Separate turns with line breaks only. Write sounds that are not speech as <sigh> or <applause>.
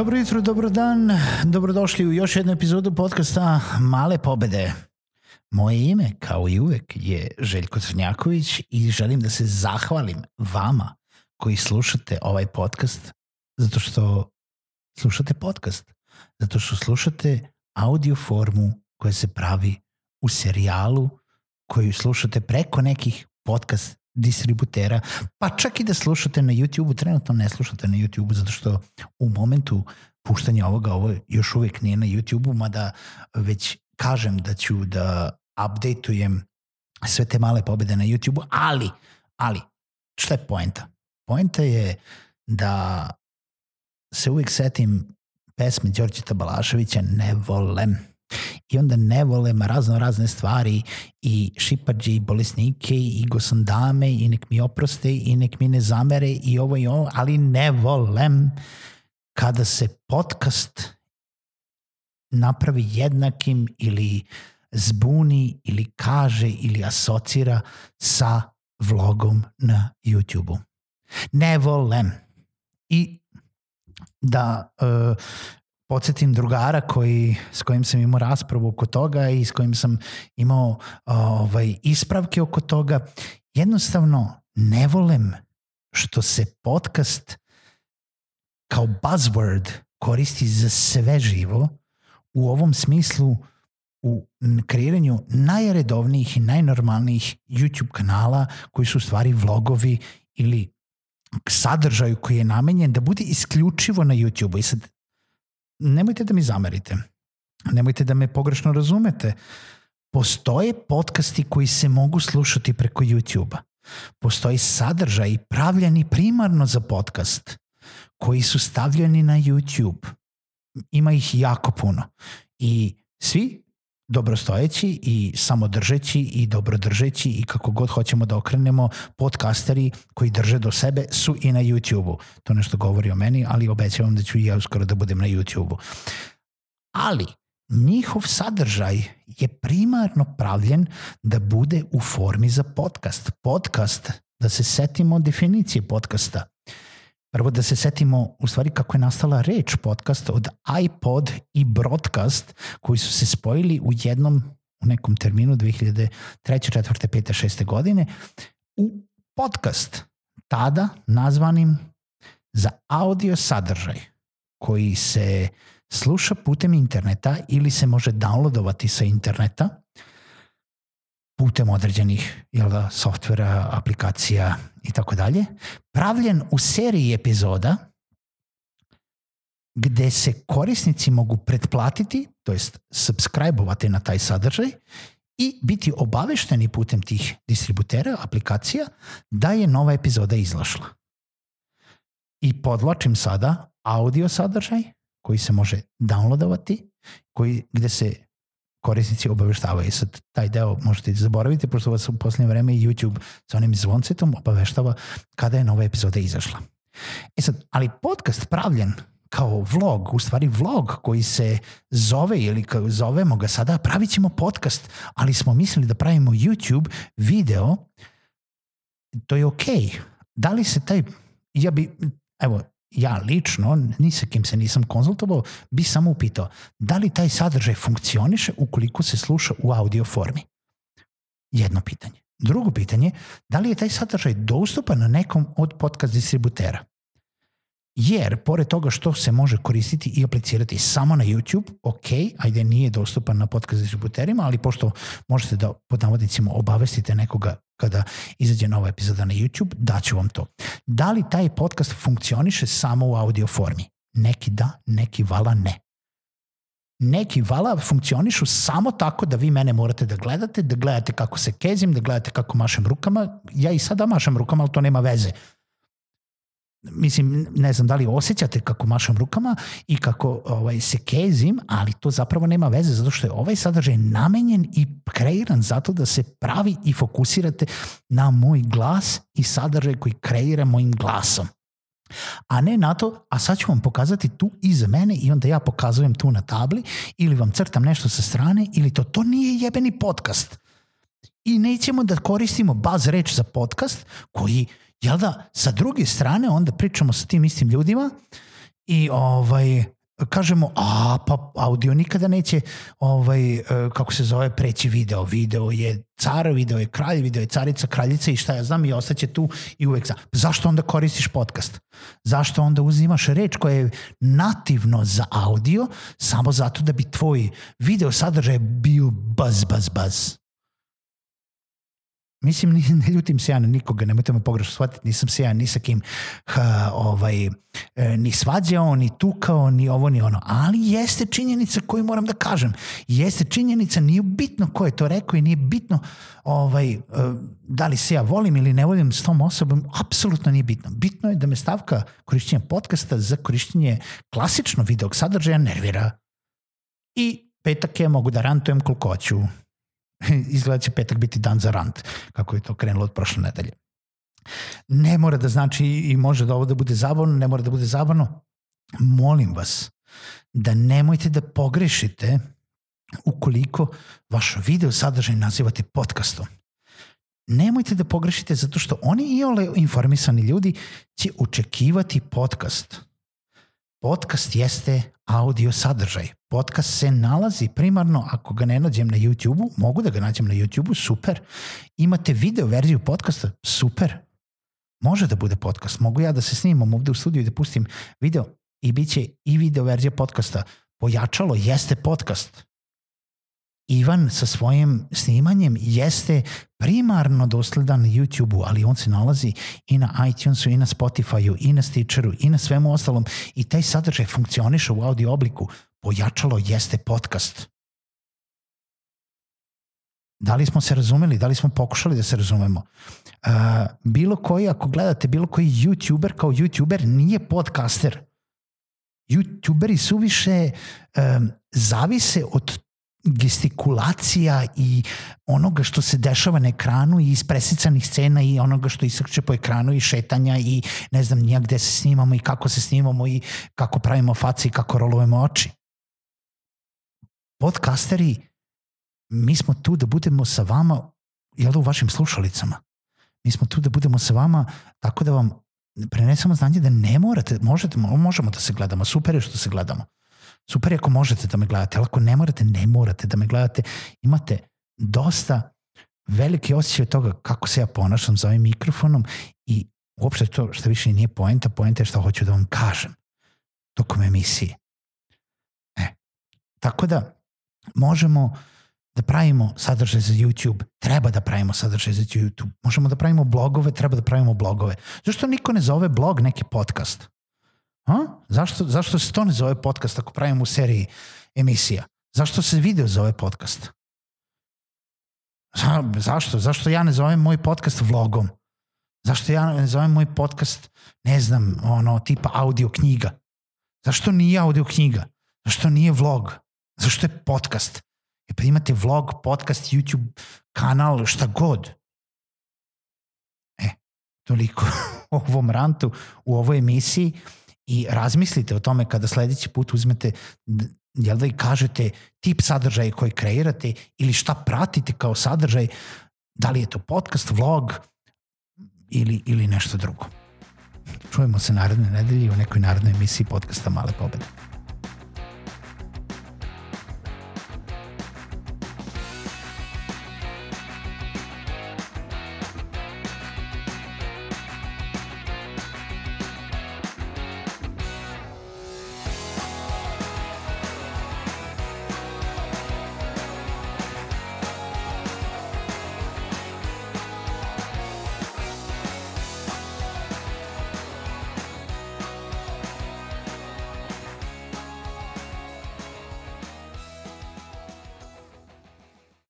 Dobro jutro, dobro dan, dobrodošli u još jednu epizodu podcasta Male pobede. Moje ime, kao i uvek, je Željko Crnjaković i želim da se zahvalim vama koji slušate ovaj podcast zato što slušate podcast, zato što slušate audio formu koja se pravi u serijalu koju slušate preko nekih podcast distributera, pa čak i da slušate na YouTube-u, trenutno ne slušate na YouTube-u zato što u momentu puštanja ovoga ovo još uvijek nije na YouTube-u, mada već kažem da ću da updateujem sve te male pobede na YouTube-u, ali, ali, šta je poenta? Poenta je da se uvijek setim pesme Đorđeta Balaševića Ne volem i onda ne vole razno razne stvari i šipađe i bolesnike i go sam dame i nek mi oproste i nek mi ne zamere i ovo i ovo, ali ne volem kada se podcast napravi jednakim ili zbuni ili kaže ili asocira sa vlogom na YouTube-u. Ne volem. I da uh, podsjetim drugara koji, s kojim sam imao raspravu oko toga i s kojim sam imao ovaj, ispravke oko toga. Jednostavno ne volem što se podcast kao buzzword koristi za sve živo u ovom smislu u kreiranju najredovnijih i najnormalnijih YouTube kanala koji su u stvari vlogovi ili sadržaju koji je namenjen da bude isključivo na YouTube. I sad nemojte da mi zamerite, nemojte da me pogrešno razumete. Postoje podcasti koji se mogu slušati preko YouTube-a. Postoji sadržaj pravljeni primarno za podcast koji su stavljeni na YouTube. Ima ih jako puno. I svi dobrostojeći i samodržeći i dobrodržeći i kako god hoćemo da okrenemo podcasteri koji drže do sebe su i na YouTube-u. To nešto govori o meni, ali obećavam da ću i ja uskoro da budem na YouTube-u. Ali njihov sadržaj je primarno pravljen da bude u formi za podcast. Podcast, da se setimo definicije podcasta, Prvo da se setimo u stvari kako je nastala reč podcast od iPod i broadcast koji su se spojili u jednom u nekom terminu 2003. 4. 5. 6. godine u podcast tada nazvanim za audio sadržaj koji se sluša putem interneta ili se može downloadovati sa interneta putem određenih jel da, softvera, aplikacija i tako dalje, pravljen u seriji epizoda gde se korisnici mogu pretplatiti, to jest subscribe-ovati na taj sadržaj i biti obavešteni putem tih distributera, aplikacija, da je nova epizoda izlašla. I podlačim sada audio sadržaj koji se može downloadovati, koji, gde se korisnici obaveštavaju. Sad, taj deo možete zaboraviti, pošto vas u poslednje vreme YouTube sa onim zvoncetom obaveštava kada je nova epizoda izašla. E sad, ali podcast pravljen kao vlog, u stvari vlog koji se zove ili kao zovemo ga sada, pravit ćemo podcast, ali smo mislili da pravimo YouTube video, to je okej. Okay. Da li se taj, ja bi, evo, ja lično, ni sa kim se nisam konzultovao, bi samo upitao da li taj sadržaj funkcioniše ukoliko se sluša u audio formi. Jedno pitanje. Drugo pitanje, da li je taj sadržaj dostupan na nekom od podcast distributera? Jer pored toga što se može koristiti i aplicirati samo na YouTube, ok, ajde nije dostupan na podcast distributerima, ali pošto možete da pod navodnicima obavestite nekoga kada izađe nova epizoda na YouTube, daću vam to. Da li taj podcast funkcioniše samo u audio formi? Neki da, neki vala ne. Neki vala funkcionišu samo tako da vi mene morate da gledate, da gledate kako se kezim, da gledate kako mašem rukama. Ja i sada mašem rukama, ali to nema veze mislim, ne znam da li osjećate kako mašam rukama i kako ovaj, se kezim, ali to zapravo nema veze zato što je ovaj sadržaj namenjen i kreiran zato da se pravi i fokusirate na moj glas i sadržaj koji kreira mojim glasom. A ne na to, a sad ću vam pokazati tu iza mene i onda ja pokazujem tu na tabli ili vam crtam nešto sa strane ili to, to nije jebeni podcast. I nećemo da koristimo baz reč za podcast koji Jel da, sa druge strane onda pričamo sa tim istim ljudima i ovaj, kažemo, a pa audio nikada neće ovaj, e, kako se zove, preći video. Video je car, video je kralj, video je carica, kraljica i šta ja znam i ostaće tu i uvek za. Zašto onda koristiš podcast? Zašto onda uzimaš reč koja je nativno za audio samo zato da bi tvoj video sadržaj bio baz, baz, baz? Mislim, ne ljutim se ja na nikoga, nemojte me pogrešno shvatiti, nisam se ja ni sa kim ha, ovaj, e, ni svađao, ni tukao, ni ovo, ni ono. Ali jeste činjenica koju moram da kažem. Jeste činjenica, nije bitno ko je to rekao i nije bitno ovaj, e, da li se ja volim ili ne volim s tom osobom, apsolutno nije bitno. Bitno je da me stavka korišćenja podcasta za korišćenje klasično videog sadržaja nervira. I petak je mogu da rantujem koliko hoću. <laughs> izgleda će petak biti dan za rant, kako je to krenulo od prošle nedelje. Ne mora da znači i može da ovo da bude zabavno, ne mora da bude zabavno. Molim vas da nemojte da pogrešite ukoliko vaš video sadržaj nazivate podcastom. Nemojte da pogrešite zato što oni i ole informisani ljudi će očekivati podcast. Podcast jeste audio sadržaj. Podcast se nalazi primarno, ako ga ne nađem na YouTube-u, mogu da ga nađem na YouTube-u, super. Imate video verziju podcasta, super. Može da bude podcast. Mogu ja da se snimam ovde u studiju i da pustim video i bit će i video verzija podcasta. Pojačalo jeste podcast. Ivan sa svojim snimanjem jeste primarno dosledan YouTube-u, ali on se nalazi i na iTunesu, i na Spotify-u, i na Stitcheru, i na svemu ostalom i taj sadržaj funkcioniše u audio obliku. Pojačalo jeste podcast. Da li smo se razumeli, da li smo pokušali da se razumemo? Uh, bilo koji, ako gledate bilo koji YouTuber kao YouTuber nije podcaster. YouTuberi suviše um, zavise od gestikulacija i onoga što se dešava na ekranu i iz presicanih scena i onoga što isakće po ekranu i šetanja i ne znam nija gde se snimamo i kako se snimamo i kako pravimo face i kako rolujemo oči. Podcasteri, mi smo tu da budemo sa vama, jel da u vašim slušalicama? Mi smo tu da budemo sa vama tako da vam prenesemo znanje da ne morate, možete, možemo da se gledamo, super je što se gledamo Super ako možete da me gledate, ali ako ne morate, ne morate da me gledate. Imate dosta veliki osjećaj toga kako se ja ponašam za ovim mikrofonom i uopšte to što više nije poenta, poenta je što hoću da vam kažem tokom emisije. E, tako da možemo da pravimo sadržaj za YouTube, treba da pravimo sadržaj za YouTube, možemo da pravimo blogove, treba da pravimo blogove. Zašto niko ne zove blog neki podcast? A? Zašto, zašto se to ne zove podcast ako pravimo u seriji emisija? Zašto se video zove podcast? Za, zašto? Zašto ja ne zovem moj podcast vlogom? Zašto ja ne zovem moj podcast, ne znam, ono, tipa audio knjiga? Zašto nije audio knjiga? Zašto nije vlog? Zašto je podcast? E pa imate vlog, podcast, YouTube kanal, šta god. E, toliko <laughs> u ovom rantu, u ovoj emisiji i razmislite o tome kada sledeći put uzmete jel da i kažete tip sadržaja koji kreirate ili šta pratite kao sadržaj, da li je to podcast, vlog ili, ili nešto drugo. Čujemo se naredne nedelje u nekoj narodnoj emisiji podcasta Male pobede.